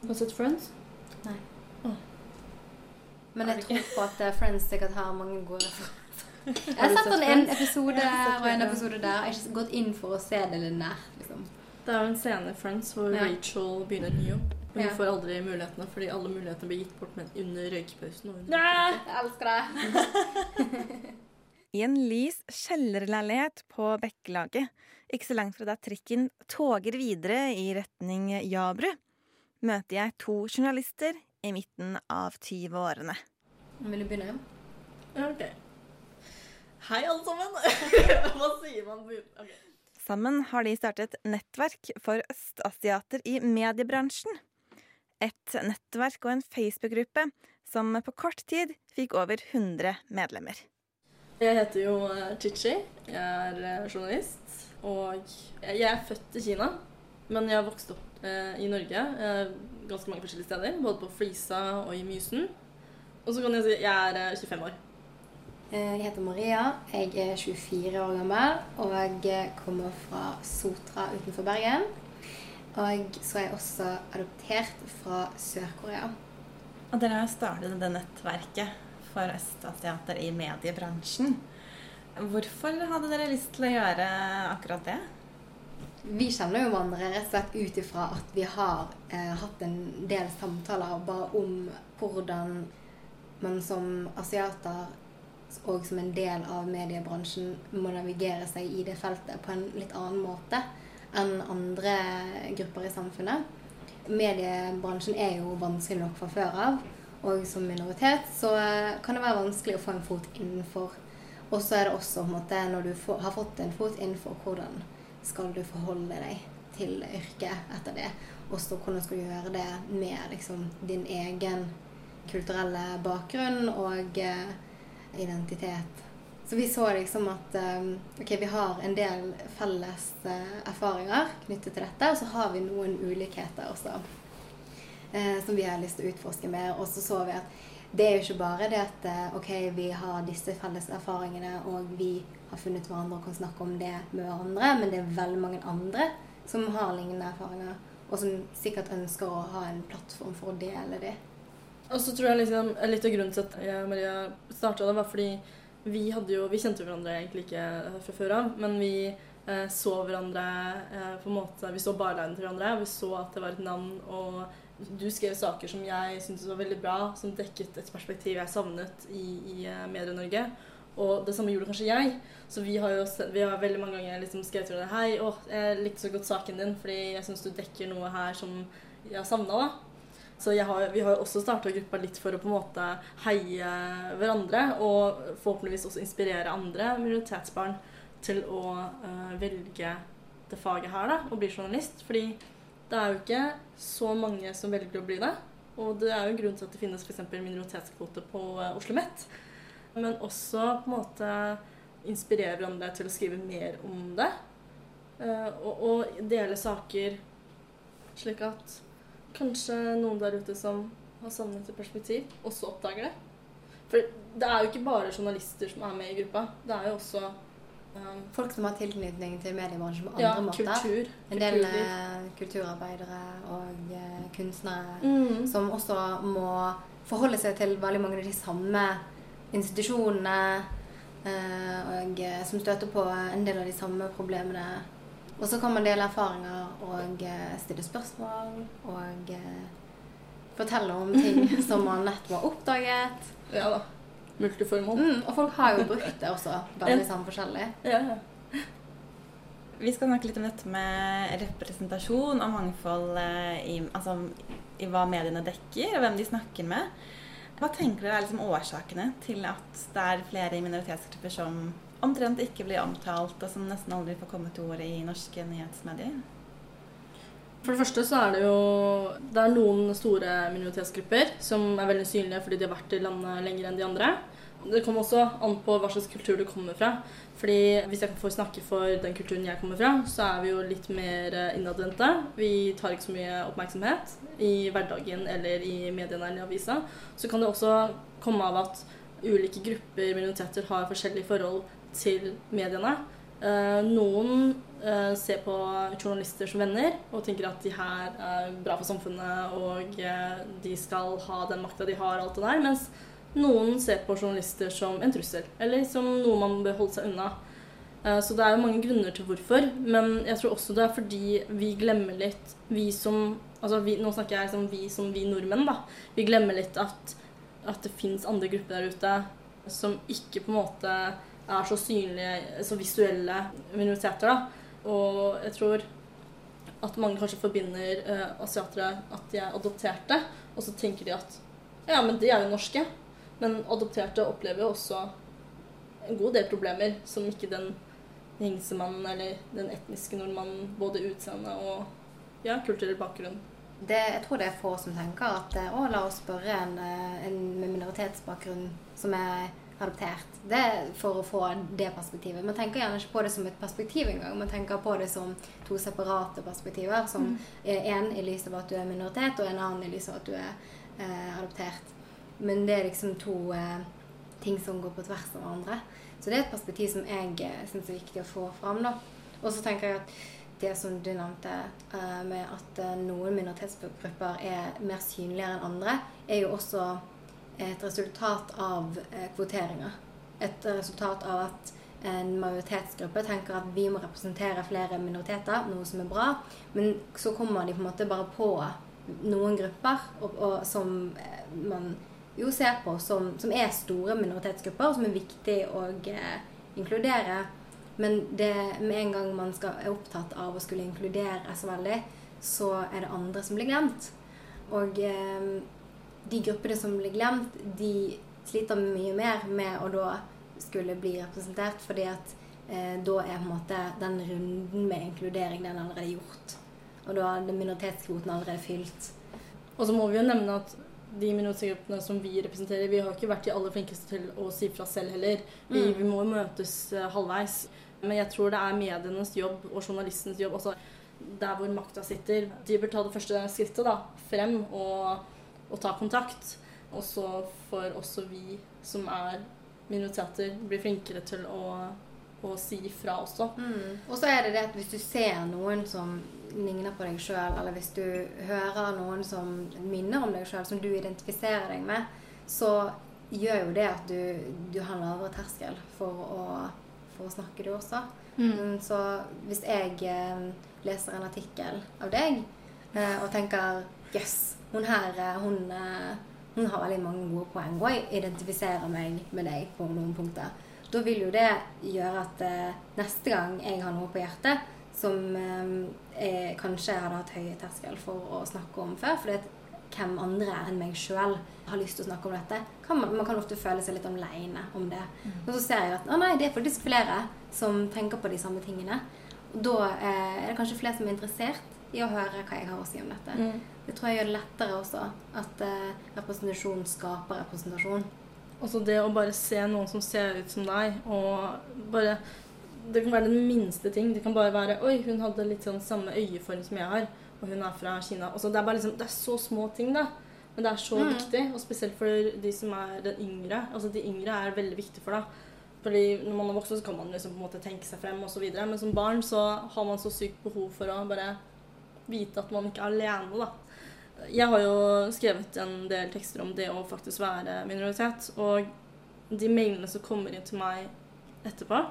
Har du sett Friends? Nei. Oh. Men jeg tror på at eh, Friends sikkert har mange gode referanser. Jeg Har sett en, en episode og en episode der. Jeg har ikke gått inn for å se det litt nær. liksom. Det er jo en scene i Friends hvor Ja. Rachel begynner en ny jobb. Men Ja. hun får aldri mulighetene, fordi alle mulighetene blir gitt bort men under røykepausen. Og under Jeg elsker det. I en lys kjellerleilighet på Bekkelaget, ikke så langt fra der trikken toger videre i retning Jabru, møter jeg to journalister i midten av 20-årene. Vil du begynne? Ja, ok. Hei, alle sammen! Hva sier man? på- Ok. Sammen har de startet nettverk for østasiater i mediebransjen. Et nettverk og en Facebook-gruppe som på kort tid fikk over 100 medlemmer. Jeg heter jo eh, Chichi. Jeg er eh, journalist. Og jeg er født i Kina, men jeg har vokst opp eh, i Norge. eh, ganske mange forskjellige steder. Både på Flisa og i Mysen. Og så kan jeg si jeg er eh, 25 år. Eh, Jeg heter Maria. Jeg er 24 år gammel og jeg kommer fra Sotra utenfor Bergen. Og så er jeg også adoptert fra Sør-Korea. Og dere har startet det nettverket for østasiater i mediebransjen. Hvorfor hadde dere lyst til å gjøre akkurat det? Vi kjenner jo hverandre rett og slett ut ifra at vi har eh, hatt en del samtaler bare om hvordan man som asiater og som en del av mediebransjen må navigere seg i det feltet på en litt annen måte enn andre grupper i samfunnet. Mediebransjen er jo vanskelig nok fra før av, og som minoritet så eh, kan det være vanskelig å få en fot innenfor. Og så er det også måte, når du får, har fått en fot innenfor, hvordan skal du forholde deg til yrket etter det? Og så hvordan skal du gjøre det med liksom, din egen kulturelle bakgrunn og uh, identitet. Så vi så liksom at um, ok, vi har en del felles uh, erfaringer knyttet til dette, og så har vi noen ulikheter også. uh, som vi har lyst til å utforske mer. Og så så vi at det er jo ikke bare det at ok, vi har disse felles erfaringene, og vi har funnet hverandre og kan snakke om det med hverandre, men det er veldig mange andre som har lignende erfaringer, og som sikkert ønsker å ha en plattform for å dele det. Og så tror jeg liksom litt av grunnen til at jeg og Maria starta det, var fordi vi jo Vi kjente jo hverandre egentlig ikke fra før av, men vi eh, så hverandre eh, på en måte Vi så barlinen til hverandre, vi så at det var et navn, og du skrev saker som jeg syntes var veldig bra, som dekket et perspektiv jeg savnet i, i eh, Medie-Norge. Og det samme gjorde kanskje jeg. Så vi har jo vi har veldig mange ganger liksom skrevet til hverandre Hei, å, jeg likte så godt saken din, fordi jeg syns du dekker noe her som jeg har savna, da. Så har, vi har jo også starta gruppa litt for å på en måte heie hverandre, og forhåpentligvis også inspirere andre minoritetsbarn til å uh, velge det faget her, da, og bli journalist. Fordi det er jo ikke så mange som velger å bli det. Og det er jo en grunn til at det finnes f.eks. minoritetskvote på uh, Oslo OsloMet. Men også på en måte inspirere hverandre til å skrive mer om det. eh, og, og dele saker slik at kanskje noen der ute som har savnet et perspektiv, også oppdager det. For det er jo ikke bare journalister som er med i gruppa. Det er jo også um, Folk som har tilknytning til mediebransjen på andre ja, måter. kultur. En del kulturliv. eh, kulturarbeidere og kunstnere Mm. som også må forholde seg til veldig mange av de samme institusjonene. eh, og eh, som støter på en del av de samme problemene. Og så kan man dele erfaringer og eh, stille spørsmål og fortelle om ting som man nettopp har oppdaget. Ja da. Multiformål. Mm, og folk har jo brukt det også veldig sammen sånn forskjellig. Ja, ja. Vi skal snakke litt om dette med representasjon og mangfold i, altså, i hva mediene dekker, og hvem de snakker med. Hva tenker dere er liksom årsakene til at det er flere minoritetsgrupper som omtrent ikke blir omtalt, og som nesten aldri får komme til orde i norske nyhetsmedier? For det første så er det jo Det er noen store minoritetsgrupper som er veldig synlige fordi de har vært i landet lenger enn de andre. Det kommer også an på hva slags kultur du kommer fra. Fordi Hvis jeg får snakke for den kulturen jeg kommer fra, så er vi jo litt mer eh, innadvendte. Vi tar ikke så mye oppmerksomhet i hverdagen eller i mediene eller i avisa. Så kan det også komme av at ulike grupper minoriteter har forskjellige forhold til mediene. Eh, Noen eh, ser på journalister som venner og tenker at de her er bra for samfunnet og de skal ha den makta de har, alt det der. Mens noen ser på journalister som en trussel, eller som noe man bør holde seg unna. Eh, så det er jo mange grunner til hvorfor, men jeg tror også det er fordi vi glemmer litt, vi som altså vi, Nå snakker jeg som vi som vi nordmenn, da. Vi glemmer litt at, at det fins andre grupper der ute som ikke på en måte er så synlige, så visuelle minoriteter. da. Og jeg tror at mange kanskje forbinder uh, asiatere at de er adopterte, og så tenker de at ja, men de er jo norske. Men adopterte opplever jo også en god del problemer som ikke den hingsemannen eller den etniske nordmannen, både utseende og ja, kulturell bakgrunn. Det, jeg tror det er få som tenker at eh, å, la oss spørre en, eh, en med minoritetsbakgrunn som er adoptert. Det er for å få det perspektivet. Man tenker gjerne ikke på det som et perspektiv engang. Man tenker på det som to separate perspektiver. Som én i lys av at du er minoritet, og en annen i lys av at du er eh, adoptert. Men det er liksom to eh, ting som går på tvers av hverandre. Så det er et perspektiv som jeg eh, syns er viktig å få fram. da. Og så tenker jeg at det som du nevnte eh, med at eh, noen minoritetsgrupper er mer synligere enn andre, er jo også et resultat av eh, kvoteringer. Et resultat av at en majoritetsgruppe tenker at vi må representere flere minoriteter, noe som er bra, men så kommer de på en måte bare på noen grupper og, og som eh, man jo ser på som, som, er store minoritetsgrupper, som er viktig å eh, inkludere. Men det, med en gang man skal, er opptatt av å skulle inkludere så veldig, så er det andre som blir glemt. Og eh, de gruppene som blir glemt, de sliter mye mer med å da skulle bli representert, fordi at eh, da er på en måte den runden med inkludering den allerede gjort. Og da er minoritetskvoten allerede fylt. Og så må vi jo nevne at de minoritetsgruppene som vi representerer, vi har ikke vært de aller flinkeste til å si fra selv heller. Vi, mm. vi må møtes uh, halvveis. Men jeg tror det er medienes jobb og journalistens jobb, altså der hvor makta sitter. De bør ta det første skrittet da, frem og, og ta kontakt. Og så får også vi som er minoriteter, bli flinkere til å, å si fra også. Mm. Og så er det det at hvis du ser noen som ligner på deg sjøl, eller hvis du hører noen som minner om deg sjøl, som du identifiserer deg med, så gjør jo det at du, du har en lavere terskel for å, for å snakke, du også. Mm. mm så hvis jeg eh, leser en artikkel av deg eh, og tenker Jøss, yes, hun her eh, hun, hun har veldig mange gode poeng, og jeg identifiserer meg med deg på noen punkter. Da vil jo det gjøre at neste gang jeg har noe på hjertet, som eh, jeg kanskje hadde hatt høy terskel for å snakke om før. For hvem andre enn meg sjøl har lyst til å snakke om dette. Kan man, man, kan ofte føle seg litt aleine om det. Mm. Og så ser jeg at å nei, det er faktisk flere som tenker på de samme tingene. Og da eh, er det kanskje flere som er interessert i å høre hva jeg har å si om dette. Mm. Det tror jeg gjør det lettere også. At eh, representasjon skaper representasjon. Også det å bare se noen som ser ut som deg, og bare det kan være den minste ting. Det kan bare være Oi, hun hadde litt sånn samme øyeform som jeg har, og hun er fra Kina. Også, det, er liksom, det er så små ting, da. Men det er så mm. viktig, og spesielt for de som er den yngre. Altså, de yngre er veldig viktig for deg. Fordi når man er voksen, så kan man liksom på en måte tenke seg frem osv. Men som barn så har man så sykt behov for å bare vite at man ikke er alene, da. Jeg har jo skrevet en del tekster om det å faktisk være minoritet. Og de mailene som kommer inn til meg etterpå,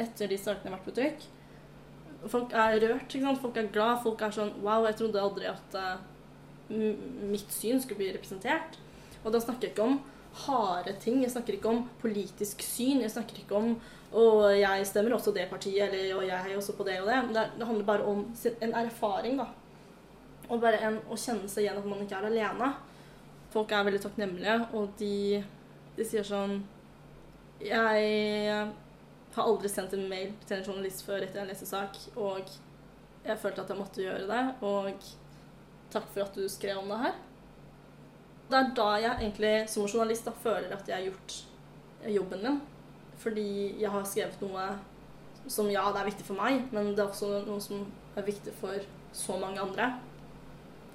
etter de sakene har vært på trykk. Folk er rørt. ikke sant? Folk er glad. Folk er sånn Wow, jeg trodde aldri at uh, mitt syn skulle bli representert. Og da snakker jeg ikke om harde ting. Jeg snakker ikke om politisk syn. Jeg snakker ikke om og jeg stemmer også det partiet, eller og jeg heier også på det og det. Det, handler bare om en erfaring, da. Og bare en, å kjenne seg igjen at man ikke er alene. Folk er veldig takknemlige, og de, de sier sånn Jeg har aldri sendt en mail til en journalist før etter en lesesak, og jeg følte at jeg måtte gjøre det. Og takk for at du skrev om det her. Det er da jeg egentlig som journalist da, føler at jeg har gjort jobben min. Fordi jeg har skrevet noe som ja, det er viktig for meg, men det er også noe som er viktig for så mange andre.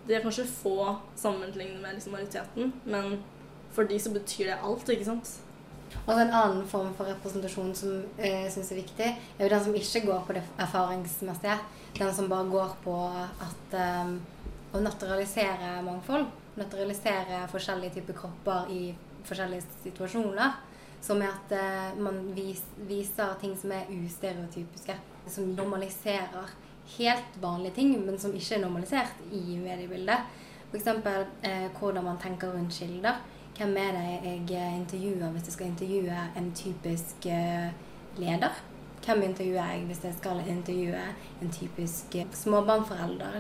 Det er kanskje få sammenlignet med liksom majoriteten, men for de så betyr det alt, ikke sant? Og så en annen form for representasjon som jeg eh, syns er viktig, er jo den som ikke går på det erfaringsmessige. Den som bare går på at um, å naturalisere mangfold. Naturalisere forskjellige typer kropper i forskjellige situasjoner. Som er at uh, man vis, viser ting som er ustereotypiske. Som normaliserer helt vanlige ting, men som ikke er normalisert i mediebildet. F.eks. Eh, hvordan man tenker rundt kilder. Hvem er det jeg intervjuer hvis jeg skal intervjue en typisk eh, leder? Hvem intervjuer jeg hvis jeg skal intervjue en typisk eh, småbarnforelder?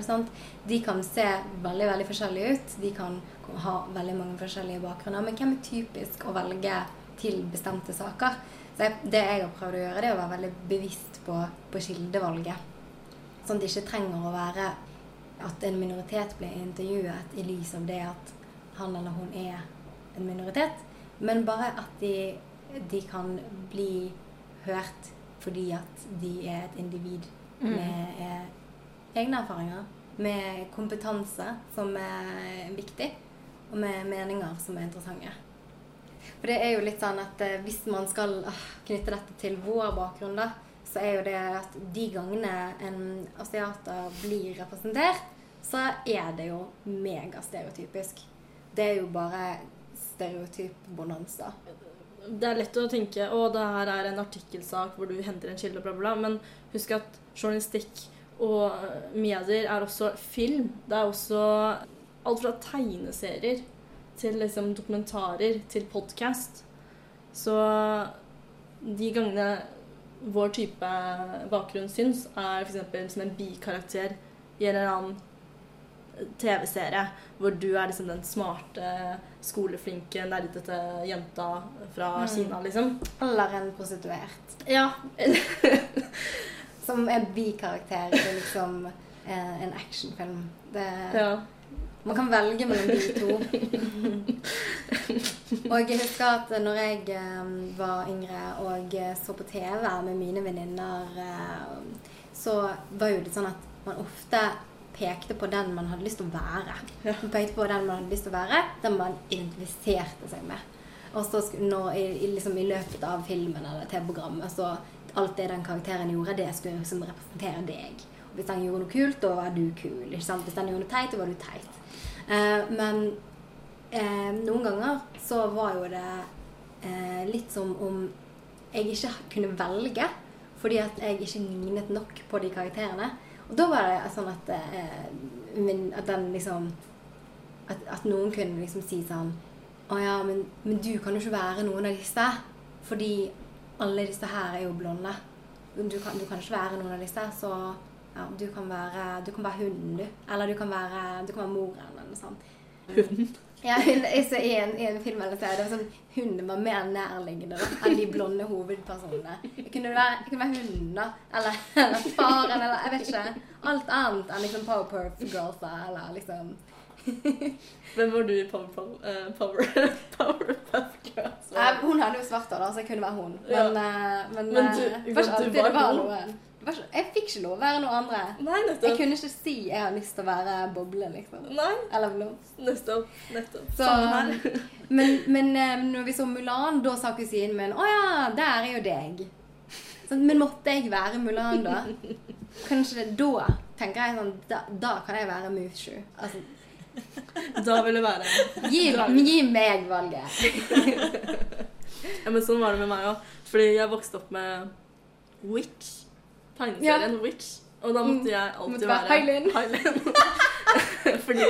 De kan se veldig veldig forskjellige ut. De kan ha veldig mange forskjellige bakgrunner. Men hvem er typisk å velge til bestemte saker? Så det jeg har prøvd å gjøre, det er å være veldig bevisst på, på kildevalget. Sånn at det ikke trenger å være at en minoritet blir intervjuet i lys av det at han eller hun er en minoritet, men bare at de, de kan bli hørt fordi at de er et individ mm. med eh, egne erfaringer, med kompetanse som er viktig, og med meninger som er interessante. For det er jo litt sånn at eh, hvis man skal ah, knytte dette til vår bakgrunn, da, så er jo det at de gangene en asiater blir representert, så er det jo megastereotypisk. Det er jo bare stereotyp-bonanza. Det er lett å tenke å, det her er en artikkelsak hvor du henter en kilde, bla, bla, men husk at journalistikk og medier er også film. Det er også alt fra tegneserier til liksom dokumentarer til podkast. Så de gangene vår type bakgrunn syns, er f.eks. som en bikarakter i en eller annen TV-serie hvor du er liksom den smarte, skoleflinke, nerdete jenta fra mm. Kina, liksom. Eller en prostituert. Ja. Som er bikarakter i liksom eh, en actionfilm. Det, ja. Man kan velge mellom de to. og jeg husker at når jeg um, var yngre og så på TV med mine venninner, så var jo det sånn at man ofte pekte på den man hadde lyst til å være. Man pekte på den man hadde lyst til å være, den man identifiserte seg med. Og så når, i, liksom, i, løpet av filmen eller TV-programmet så alt det den karakteren gjorde, det skulle liksom representere deg. Og hvis den gjorde noe kult, da var du kul. Hvis den gjorde noe teit, da var du teit. Eh, men eh, noen ganger så var jo det eh, litt som om jeg ikke kunne velge fordi at jeg ikke lignet nok på de karakterene. Og da var det sånn at, eh, min, at den liksom at, at, noen kunne liksom si sånn Å ja, men, men, du kan jo ikke være noen av disse. Fordi alle disse her er jo blonde. Du kan, du kan ikke være noen av disse. Så ja, du kan være, du kan være hunden, du. Eller du kan være, du kan være moren, eller noe sånt. Hunden? Ja, i, en, i en film eller så, det var sånn, Hunden var mer nærliggende da, enn de blonde hovedpersonene. Det kunne være, det kunne være hunden, da. Eller, eller, faren, eller jeg vet ikke. Alt annet enn liksom Powerpuff Girls, da. Eller liksom Hvem var du i Powerpuff uh, Power, Powerpuff Girls? Eh, hun hadde jo svart hår, da, så jeg kunne være hun. Men, ja. uh, men, men du, det var ikke alltid det var noen. Jeg fikk ikke lov å være noe andre. Nei, nettopp. Jeg kunne ikke si jeg har lyst til å være boble, liksom. Nei. Eller blomst. Nettopp. nettopp. Så, men, men eh, når vi så Mulan, da sa kusinen min å ja, der er jo deg. Så, men måtte jeg være Mulan, da? Kanskje da tenker jeg sånn Da, da kan jeg være Mushu. Altså, da vil du være Gi, gi meg valget. ja, men sånn var det med meg òg. Fordi jeg vokste opp med Witch tegneserien ja. Witch. Og da måtte jeg alltid måtte være Hylin. Fordi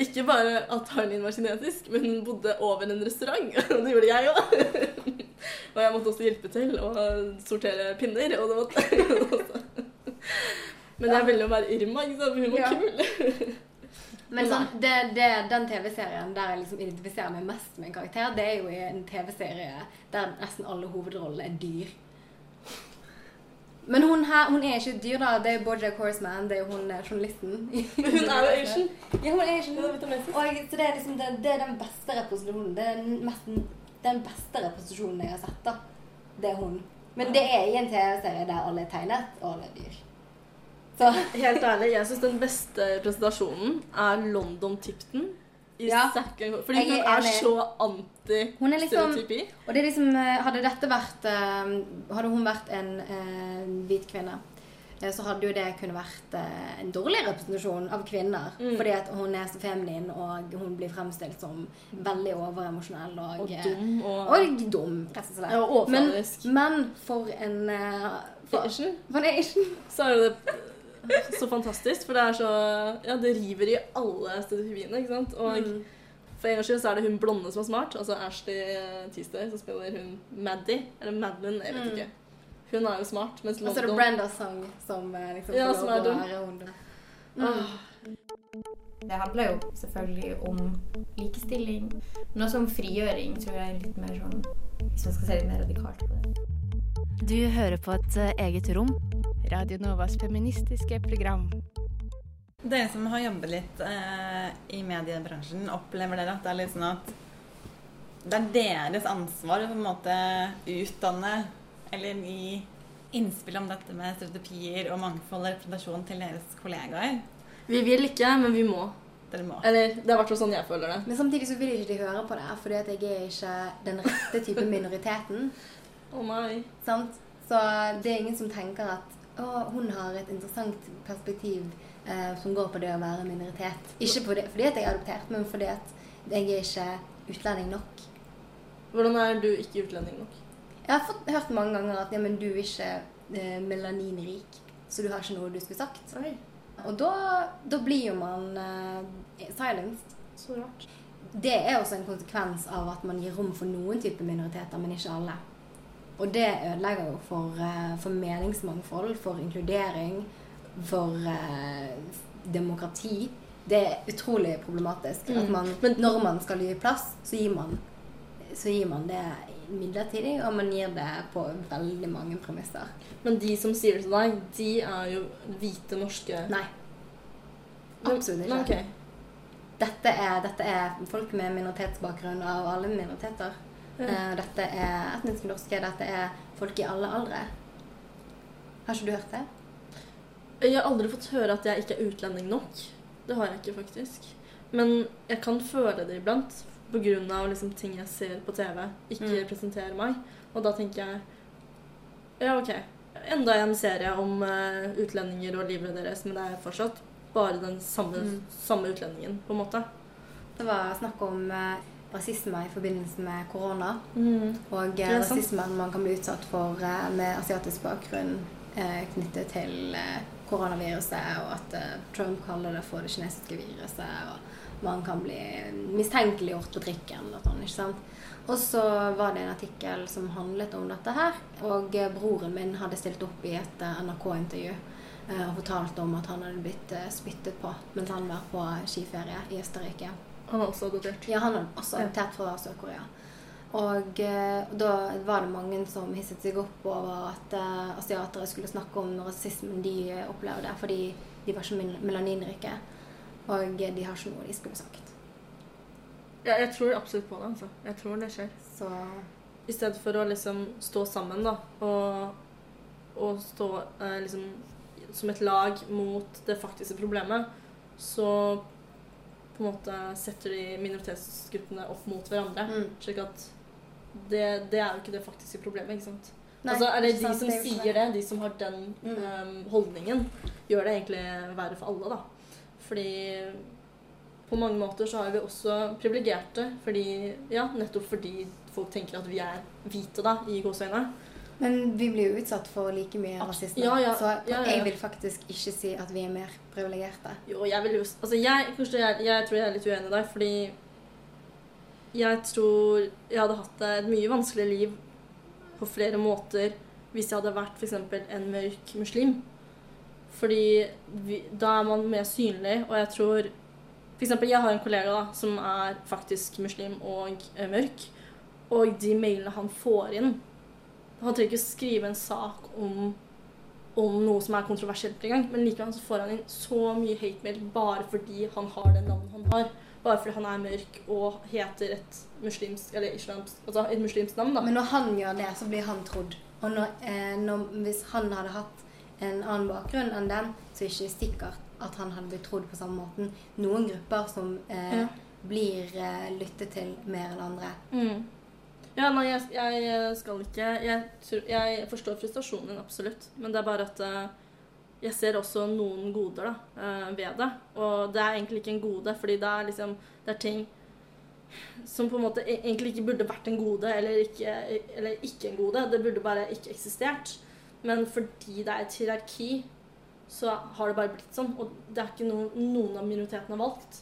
ikke bare at Hylin var kinetisk, men hun bodde over en restaurant. Og det gjorde jeg òg. og jeg måtte også hjelpe til å sortere pinner. Og det måtte Men jeg ville jo være Irma, ikke sant? Hun var ja. kul. Men sånn, det, det, den TV-serien der jeg liksom identifiserer meg mest med en karakter, det er jo i en TV-serie der nesten alle hovedrollene er dyr. Men hun her, hun er ikke et dyr, da. Det er Bojack Horseman. Det er hun eh, journalisten. Men hun er jo Asian. Ja, hun er Asian. Og så det er liksom det, det, er den beste representasjonen. Det er mest, den beste representasjonen jeg har sett, da. Det er hun. Men det er i en TV-serie der alle er tegnet, og alle er dyr. Så. Helt ærlig, jeg syns den beste presentasjonen er London Tipton i Ja. Fordi Jeg hun er er så er liksom anti-stereotypi. Og det er liksom eh, Hadde dette vært eh, Hadde hun vært en eh, hvit kvinne, eh, så hadde jo det kunne vært eh, en dårlig representasjon av kvinner. Mm. Fordi at hun er så feminin, og hun blir fremstilt som veldig overemosjonell og, Og dum og, og dum, rett og slett. ja, og men, men for en eh, for, for en Asian så er det så fantastisk, for det er så Ja, det river i alle stereotypiene, ikke sant? Og Mm. for en gangs skyld så er det hun blonde som er smart, altså Ashley Teasday, så spiller hun Maddie, eller Madeline, jeg vet Mm. ikke. Hun er jo smart, mens Og så er det Brenda Song som eh, liksom Ja, som er dum. være hun. Det handler jo selvfølgelig om likestilling, men også om frigjøring, tror jeg er litt mer sånn Hvis man skal se litt mer radikalt på det. Du hører på et eh, eget rom. Radio Novas feministiske program. Dere som har jobbet litt eh, i mediebransjen, opplever dere at det er litt sånn at det er deres ansvar å på en måte utdanne eller gi innspill om dette med stereotypier og mangfold og representasjon til deres kollegaer? Vi vil ikke, men vi må. Dere må. Eller det er i hvert fall sånn jeg føler det. Men samtidig så vil ikke de høre på det, fordi at jeg er ikke den rette type minoriteten. Å nei. Sant? Så det er ingen som tenker at å, hun har et interessant perspektiv eh, som går på det å være minoritet. Ikke på det, fordi at jeg er adoptert, men fordi at jeg er ikke utlending nok. Hvordan er du ikke utlending nok? Jeg har fått, hørt mange ganger at ja, men du er ikke eh, melaninrik, så du har ikke noe du skulle sagt. Oi, Og da, da blir jo man eh, silenced. så rart. Det er også en konsekvens av at man gir rom for noen typer minoriteter, men ikke alle. Og det ødelegger jo for, eh, for meningsmangfold, for inkludering, for eh, demokrati. Det er utrolig problematisk. Mm. At man, Men- når man skal gi plass, så gir man, så gir man det midlertidig, og man gir det på veldig mange premisser. Men de som sier det til deg, de er jo hvite norske Nei. Absolutt ikke. Men, ok. Dette er, dette er folk med minoritetsbakgrunn av alle minoriteter. Ja. Eh, Dette er etniske norske. Dette er folk i alle aldre. Har ikke du hørt det? Jeg har aldri fått høre at jeg ikke er utlending nok. Det har jeg ikke, faktisk. Men jeg kan føle det iblant pga. Liksom, ting jeg ser på TV, ikke Mm. presenterer meg. Og da tenker jeg Ja, OK. Enda en serie om uh, utlendinger og livet deres, men det er fortsatt bare den samme, Mm. samme utlendingen, på en måte. Det var snakk om eh, rasisme i forbindelse med korona. Mm. Og eh, rasismen man kan bli utsatt for eh, med asiatisk bakgrunn eh, knyttet til eh, koronaviruset, og at eh, Trump kaller det for det kinesiske viruset. og man kan bli mistenkeliggjort på trikken og sånn, ikke sant. Og så var det en artikkel som handlet om dette her. Og eh, broren min hadde stilt opp i et NRK-intervju og fortalt om at han hadde blitt spyttet på mens han var på skiferie i Østerrike. Han er også adoptert. Ja, han er også adoptert fra Sør-Korea. Og eh, da var det mange som hisset seg opp over at eh, asiatere skulle snakke om rasismen de eh, opplevde, fordi de var ikke mel- melaninrike. Og eh, de har ikke noe de skulle sagt. Ja, jeg tror absolutt på det. altså. Jeg tror det skjer. Så I stedet for å liksom stå sammen da, og, og stå eh, liksom som et lag mot det faktiske problemet, så på en måte setter de minoritetsgruppene opp mot hverandre. mm. Slik at det, det er jo ikke det faktiske problemet, ikke sant? Nei, altså, eller de sant, som det er sier det, de som har den Mm. um, holdningen, gjør det egentlig verre for alle, da. Fordi på mange måter så er vi også privilegerte, fordi Ja, nettopp fordi folk tenker at vi er hvite, da, i gåseøyne. Men vi blir jo utsatt for like mye rasisme. ja, ja, Så ja, jeg vil faktisk ikke si at vi er mer privilegerte. Jo, jeg vil jo Altså, jeg, først, jeg, jeg tror jeg er litt uenig i deg, fordi jeg tror jeg hadde hatt et mye vanskeligere liv på flere måter hvis jeg hadde vært f.eks. en mørk muslim. Fordi vi, da er man mer synlig, og jeg tror eksempel, jeg har en kollega da, som er faktisk muslim og eh, mørk, og de mailene han får inn Han trenger ikke skrive en sak om om noe som er kontroversielt engang, men likevel så får han inn så mye hate-mail bare fordi han har det navnet han har. Bare fordi han er mørk og heter et muslimsk eller islamsk, altså et muslimsk navn. da. Men når han gjør det, så blir han trodd. Og når, eh, når, hvis han hadde hatt en annen bakgrunn enn den, så er det ikke sikkert at han hadde blitt trodd på samme måten. Noen grupper som eh, Ja. blir eh, lyttet til mer enn andre. Mm. Ja, nei, jeg, jeg skal ikke jeg, jeg forstår frustrasjonen din, absolutt. Men det er bare at eh, jeg ser også noen goder da, eh, ved det. Og det er egentlig ikke en gode, fordi det er liksom Det er ting som på en måte e- egentlig ikke burde vært en gode, eller ikke, eller ikke en gode. Det burde bare ikke eksistert. Men fordi det er et hierarki, så har det bare blitt sånn. Og det er ikke noe noen av minoritetene har valgt.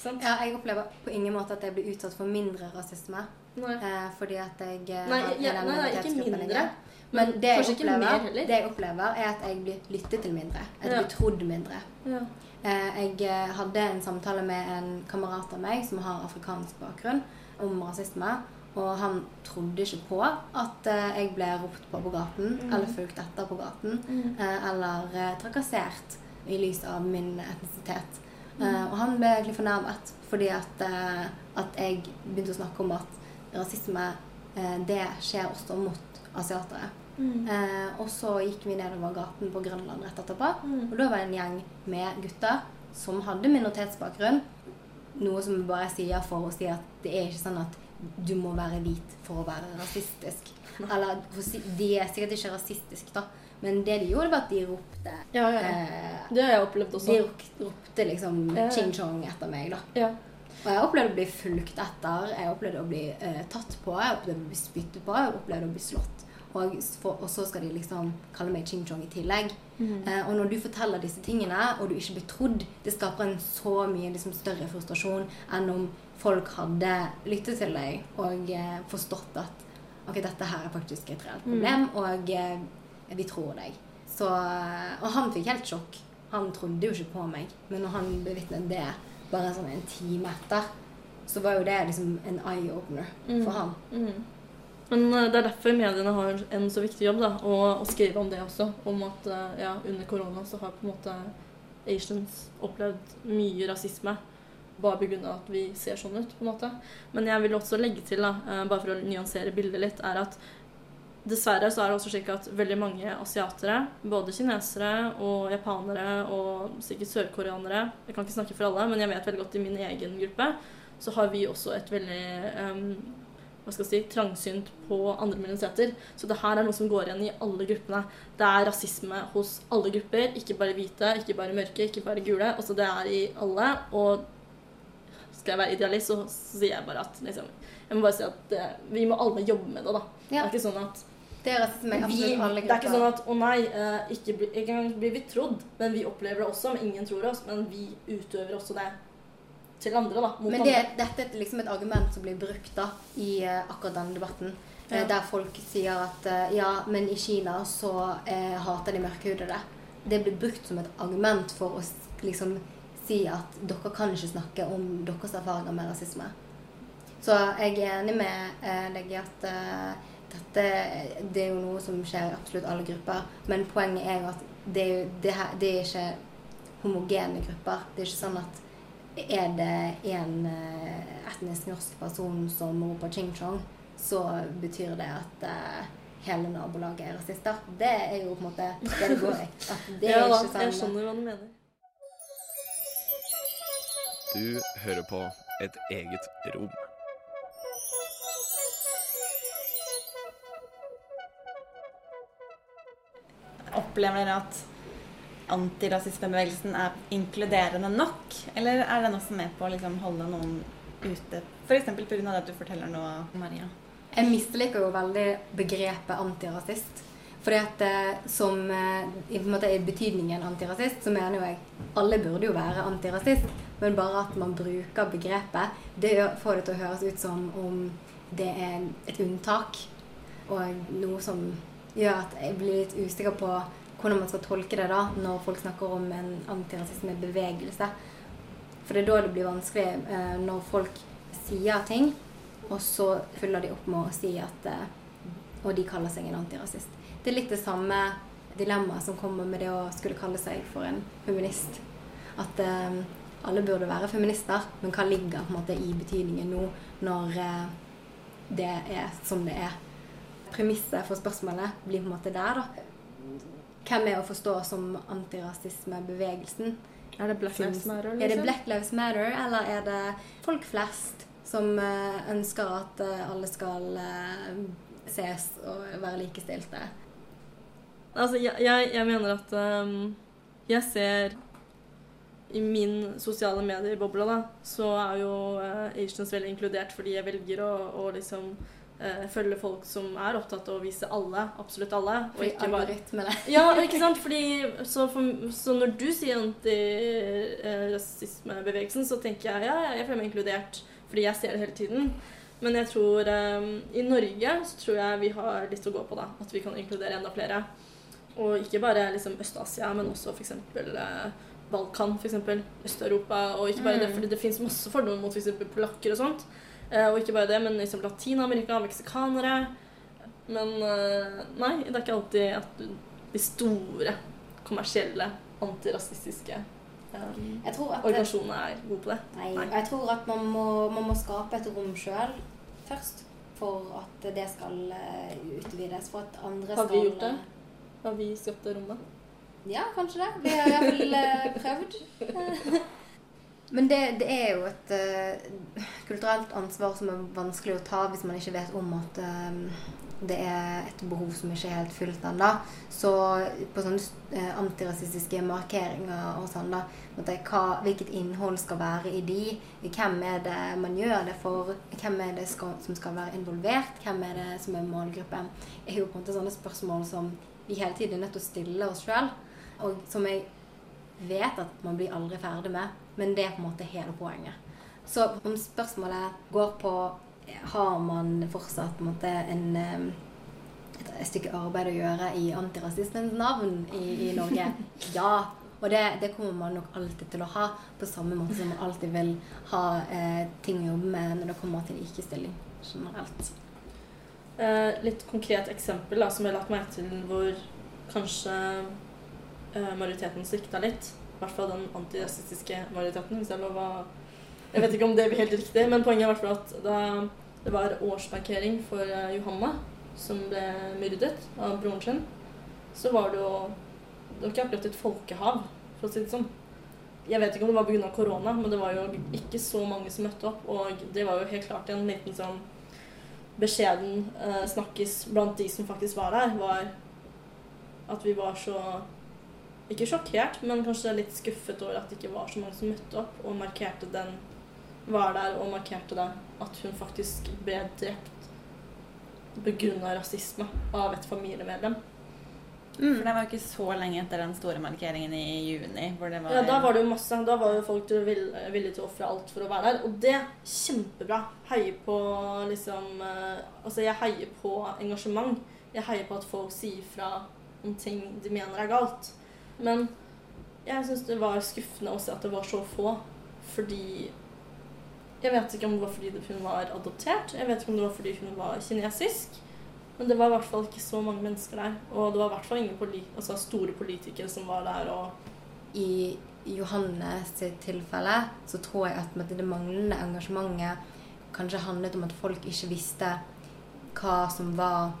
Sant? Ja, jeg opplever på ingen måte at jeg blir utsatt for mindre rasisme. Eh, fordi at jeg eh, Nei, har- ja, nei, nei, ikke mindre. Lenger. Men det jeg, opplever, det jeg opplever, er at jeg blir lyttet til mindre. At jeg Ja. blir trodd mindre. Ja. Eh, Jeg eh, hadde en samtale med en kamerat av meg som har afrikansk bakgrunn, om rasisme. Og han trodde ikke på at eh, jeg ble ropt på på gaten, Mm. eller fulgt etter på gaten, eh, eller trakassert i lys av min etnisitet. Mm. Og han ble egentlig fornærmet fordi at, at jeg begynte å snakke om at rasisme, eh, det skjer også mot asiatere. Mm. Eh, og så gikk vi nedover gaten på Grønland rett etterpå. Mm. Og da var det en gjeng med gutter som hadde minoritetsbakgrunn. Noe som vi bare sier for å si at det er ikke sånn at du må være hvit for å være rasistisk. Eller de er sikkert ikke rasistiske, da. Men det de gjorde, var at de ropte Ja, ja, ja. eh, Det har jeg opplevd også. De ropte liksom Ja. ching chong etter meg, da. Og jeg opplevde å bli fulgt etter, jeg opplevde å bli eh, tatt på, jeg opplevde å bli spyttet på, jeg opplevde å bli slått. Og, for, og så skal de liksom kalle meg ching chong i tillegg. Mm. Eh, og når du forteller disse tingene, og du ikke blir trodd, det skaper en så mye liksom, større frustrasjon enn om folk hadde lyttet til deg og eh, forstått at ok, dette her er faktisk et reelt problem, og eh, vi tror deg. Så, eh, og han fikk helt sjokk. Han trodde jo ikke på meg. Men når han bevitnet det bare sånn en time etter, så var jo det liksom en eye-opener Mm. for han. Mm. Men eh, det er derfor mediene har en så viktig jobb, da, å, å skrive om det også. Om at eh, ja, under korona så har på en måte Asians opplevd mye rasisme. Bare pga. at vi ser sånn ut, på en måte. Men jeg vil også legge til, da, eh, bare for å nyansere bildet litt, er at dessverre så er det også slik at veldig mange asiatere, både kinesere og japanere og sikkert sørkoreanere Jeg kan ikke snakke for alle, men jeg vet veldig godt i min egen gruppe så har vi også et veldig um, hva skal jeg si, trangsynt på andre minoriteter. Så det her er noe som går igjen i alle gruppene. Det er rasisme hos alle grupper, ikke bare hvite, ikke bare mørke, ikke bare gule. Altså det er i alle. Og skal jeg være idealist, så, så sier jeg bare at liksom, Jeg må bare si at det, vi må alle jobbe med det, da. Det er ikke sånn at Det er rasisme i absolutt alle det er ikke sånn at å nei, eh, ikke, bli, ikke engang blir vi trodd, men vi opplever det også. Men ingen tror oss. Men vi utøver også det til andre, da. Men det, dette er liksom et argument som blir brukt da i eh, akkurat denne debatten. eh, Ja. Der folk sier at ja, men i Kina så eh, hater de mørkhudede. Det blir brukt som et argument for å liksom si at dere kan ikke snakke om deres erfaringer med rasisme. Så jeg er enig med deg i at dette det er jo noe som skjer i absolutt alle grupper. Men poenget er jo at det, er jo- det, her, det er ikke homogene grupper. Det er ikke sånn at er det en eh, etnisk norsk person som roper ching chong, så betyr det at eh, hele nabolaget er rasister. Det er jo på en måte det det går i. Det er ja, ikke ikke jeg sånn skjønner hva du mener. Du hører på et eget rom. Opplever dere at antirasismebevegelsen er inkluderende nok? Eller er den også med på å liksom holde noen ute? F.eks. pga. det du forteller nå, Maria. Jeg misliker jo veldig begrepet antirasist. Fordi at eh, som eh, i, måte, i betydningen antirasist, så mener jo jeg alle burde jo være antirasist. Men bare at man bruker begrepet, det får det til å høres ut som om det er et unntak. Og noe som gjør at jeg blir litt usikker på hvordan man skal tolke det da, når folk snakker om en antirasismebevegelse. For det er da det blir vanskelig eh, når folk sier ting, og så fyller de opp med å si at eh, Og de kaller seg en antirasist. Det er litt det samme dilemmaet som kommer med det å skulle kalle seg for en feminist. At eh, alle burde være feminister, men hva ligger på en måte i betydningen nå når eh, det er som det er? Premisset for spørsmålet blir på en måte der, da. Hvem er å forstå som antirasismebevegelsen? Er det Black Lives Matter? Er det liksom? Black Lives Matter, eller er det folk flest som eh, ønsker at eh, alle skal eh, ses og være likestilte? Altså, jeg, jeg, jeg mener at um, jeg ser i min sosiale medier-boble, da, så er jo uh, Asians veldig inkludert fordi jeg velger å, å liksom eh, følge folk som er opptatt av å vise alle, absolutt alle, og ikke bare Ja, ikke sant? Fordi, så, for, så når du sier antirasismebevegelsen, så tenker jeg ja, jeg føler meg inkludert fordi jeg ser det hele tiden. Men jeg tror eh, i Norge så tror jeg vi har litt å gå på, da. At vi kan inkludere enda flere. Og ikke bare liksom Øst-Asia, men også f.eks. Eh, Balkan, f.eks. Øst-Europa. Og ikke bare det, Mm. fordi det fins masse fordommer mot f.eks. polakker og sånt. Eh, og ikke bare det, men liksom Latin-Amerika, meksikanere. Men eh, nei, det er ikke alltid at de store, kommersielle, antirasistiske at organisasjonene er gode på det. Nei, Nei. jeg tror at man må, man må skape et rom sjøl først. For at det skal utvides. For at andre skal Har vi gjort det? Har vi skapt det rommet? Ja, kanskje det. Vi har iallfall prøvd. Men det, det er jo et uh, kulturelt ansvar som er vanskelig å ta hvis man ikke vet om at uh, det er et behov som ikke er helt fylt ennå. Så på sånne uh, antirasistiske markeringer og sånn, da det, hva, Hvilket innhold skal være i de? Hvem er det man gjør det for? Hvem er det skal, som skal være involvert? Hvem er det som er målgruppen? er jo på en måte sånne spørsmål som vi hele tiden er nødt til å stille oss sjøl. Og som jeg vet at man blir aldri ferdig med. Men det er på en måte hele poenget. Så om spørsmålet går på har man fortsatt på en, måte, en, eh, et, et stykke arbeid å gjøre i antirasismens navn i, i Norge? Ja. Og det, det kommer man nok alltid til å ha, på samme måte som man alltid vil ha eh, ting å jobbe med når det kommer til likestilling generelt. Eh, litt konkret eksempel da, som jeg har lagt merke til hvor kanskje eh, majoriteten svikta litt. Hvert fall den antirasistiske majoriteten. hvis jeg lov å... Jeg vet ikke om det blir helt riktig, men poenget er i hvert fall at da det var årsmarkering for eh, Johanna, som ble myrdet av broren sin, så var det jo Det var ikke akkurat et folkehav, for å si det sånn. Jeg vet ikke om det var pga. korona, men det var jo ikke så mange som møtte opp. Og det var jo helt klart en liten sånn beskjeden eh, snakkis blant de som faktisk var der, var at vi var så Ikke sjokkert, men kanskje litt skuffet over at det ikke var så mange som møtte opp og markerte den Var der og markerte det at hun faktisk ble drept begrunna rasisme av et familiemedlem. For det var jo ikke så lenge etter den store markeringen i juni. hvor det var... Ja, da var det jo masse. Da var jo folk vill- villige til å ofre alt for å være der. Og det kjempebra. Heier på liksom eh, Altså, jeg heier på engasjement. Jeg heier på at folk sier fra om ting de mener er galt. Men jeg syns det var skuffende å se at det var så få. Fordi Jeg vet ikke om det var fordi hun var adoptert. Jeg vet ikke om det var fordi hun var kinesisk. Men det var i hvert fall ikke så mange mennesker der. Og det var i hvert fall ingen poli altså store politikere som var der og I Johanne sitt tilfelle så tror jeg at det manglende engasjementet kanskje handlet om at folk ikke visste hva som var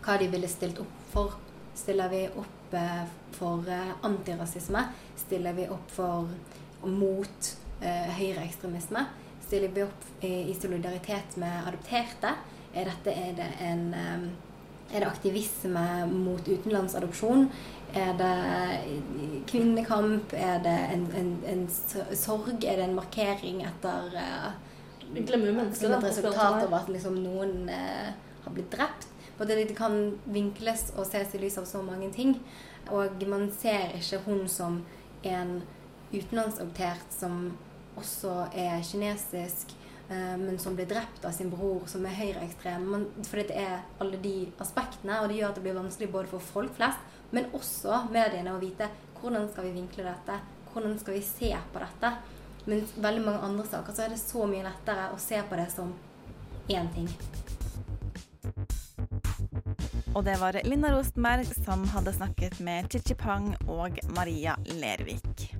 Hva de ville stilt opp for. Stiller vi opp eh, for eh, antirasisme? Stiller vi opp for mot eh, høyreekstremisme? Stiller vi opp i, solidaritet med adopterte? Er dette er det en eh, er det aktivisme mot utenlandsadopsjon? Er det kvinnekamp? Er det en, en, en sorg? Er det en markering etter Vi glemmer jo mennesker, da. et resultat av at liksom, noen eh, har blitt drept? Og det, kan vinkles og ses i lys av så mange ting. Og man ser ikke hun som en utenlandsadoptert som også er kinesisk, eh, men som blir drept av sin bror, som er høyreekstrem. For det er alle de aspektene, og det gjør at det blir vanskelig både for folk flest, men også mediene å vite hvordan skal vi vinkle dette, hvordan skal vi se på dette. Men veldig mange andre saker så er det så mye lettere å se på det som én ting. Og det var Linda Rostenberg som hadde snakket med Chichi Pang og Maria Lervik.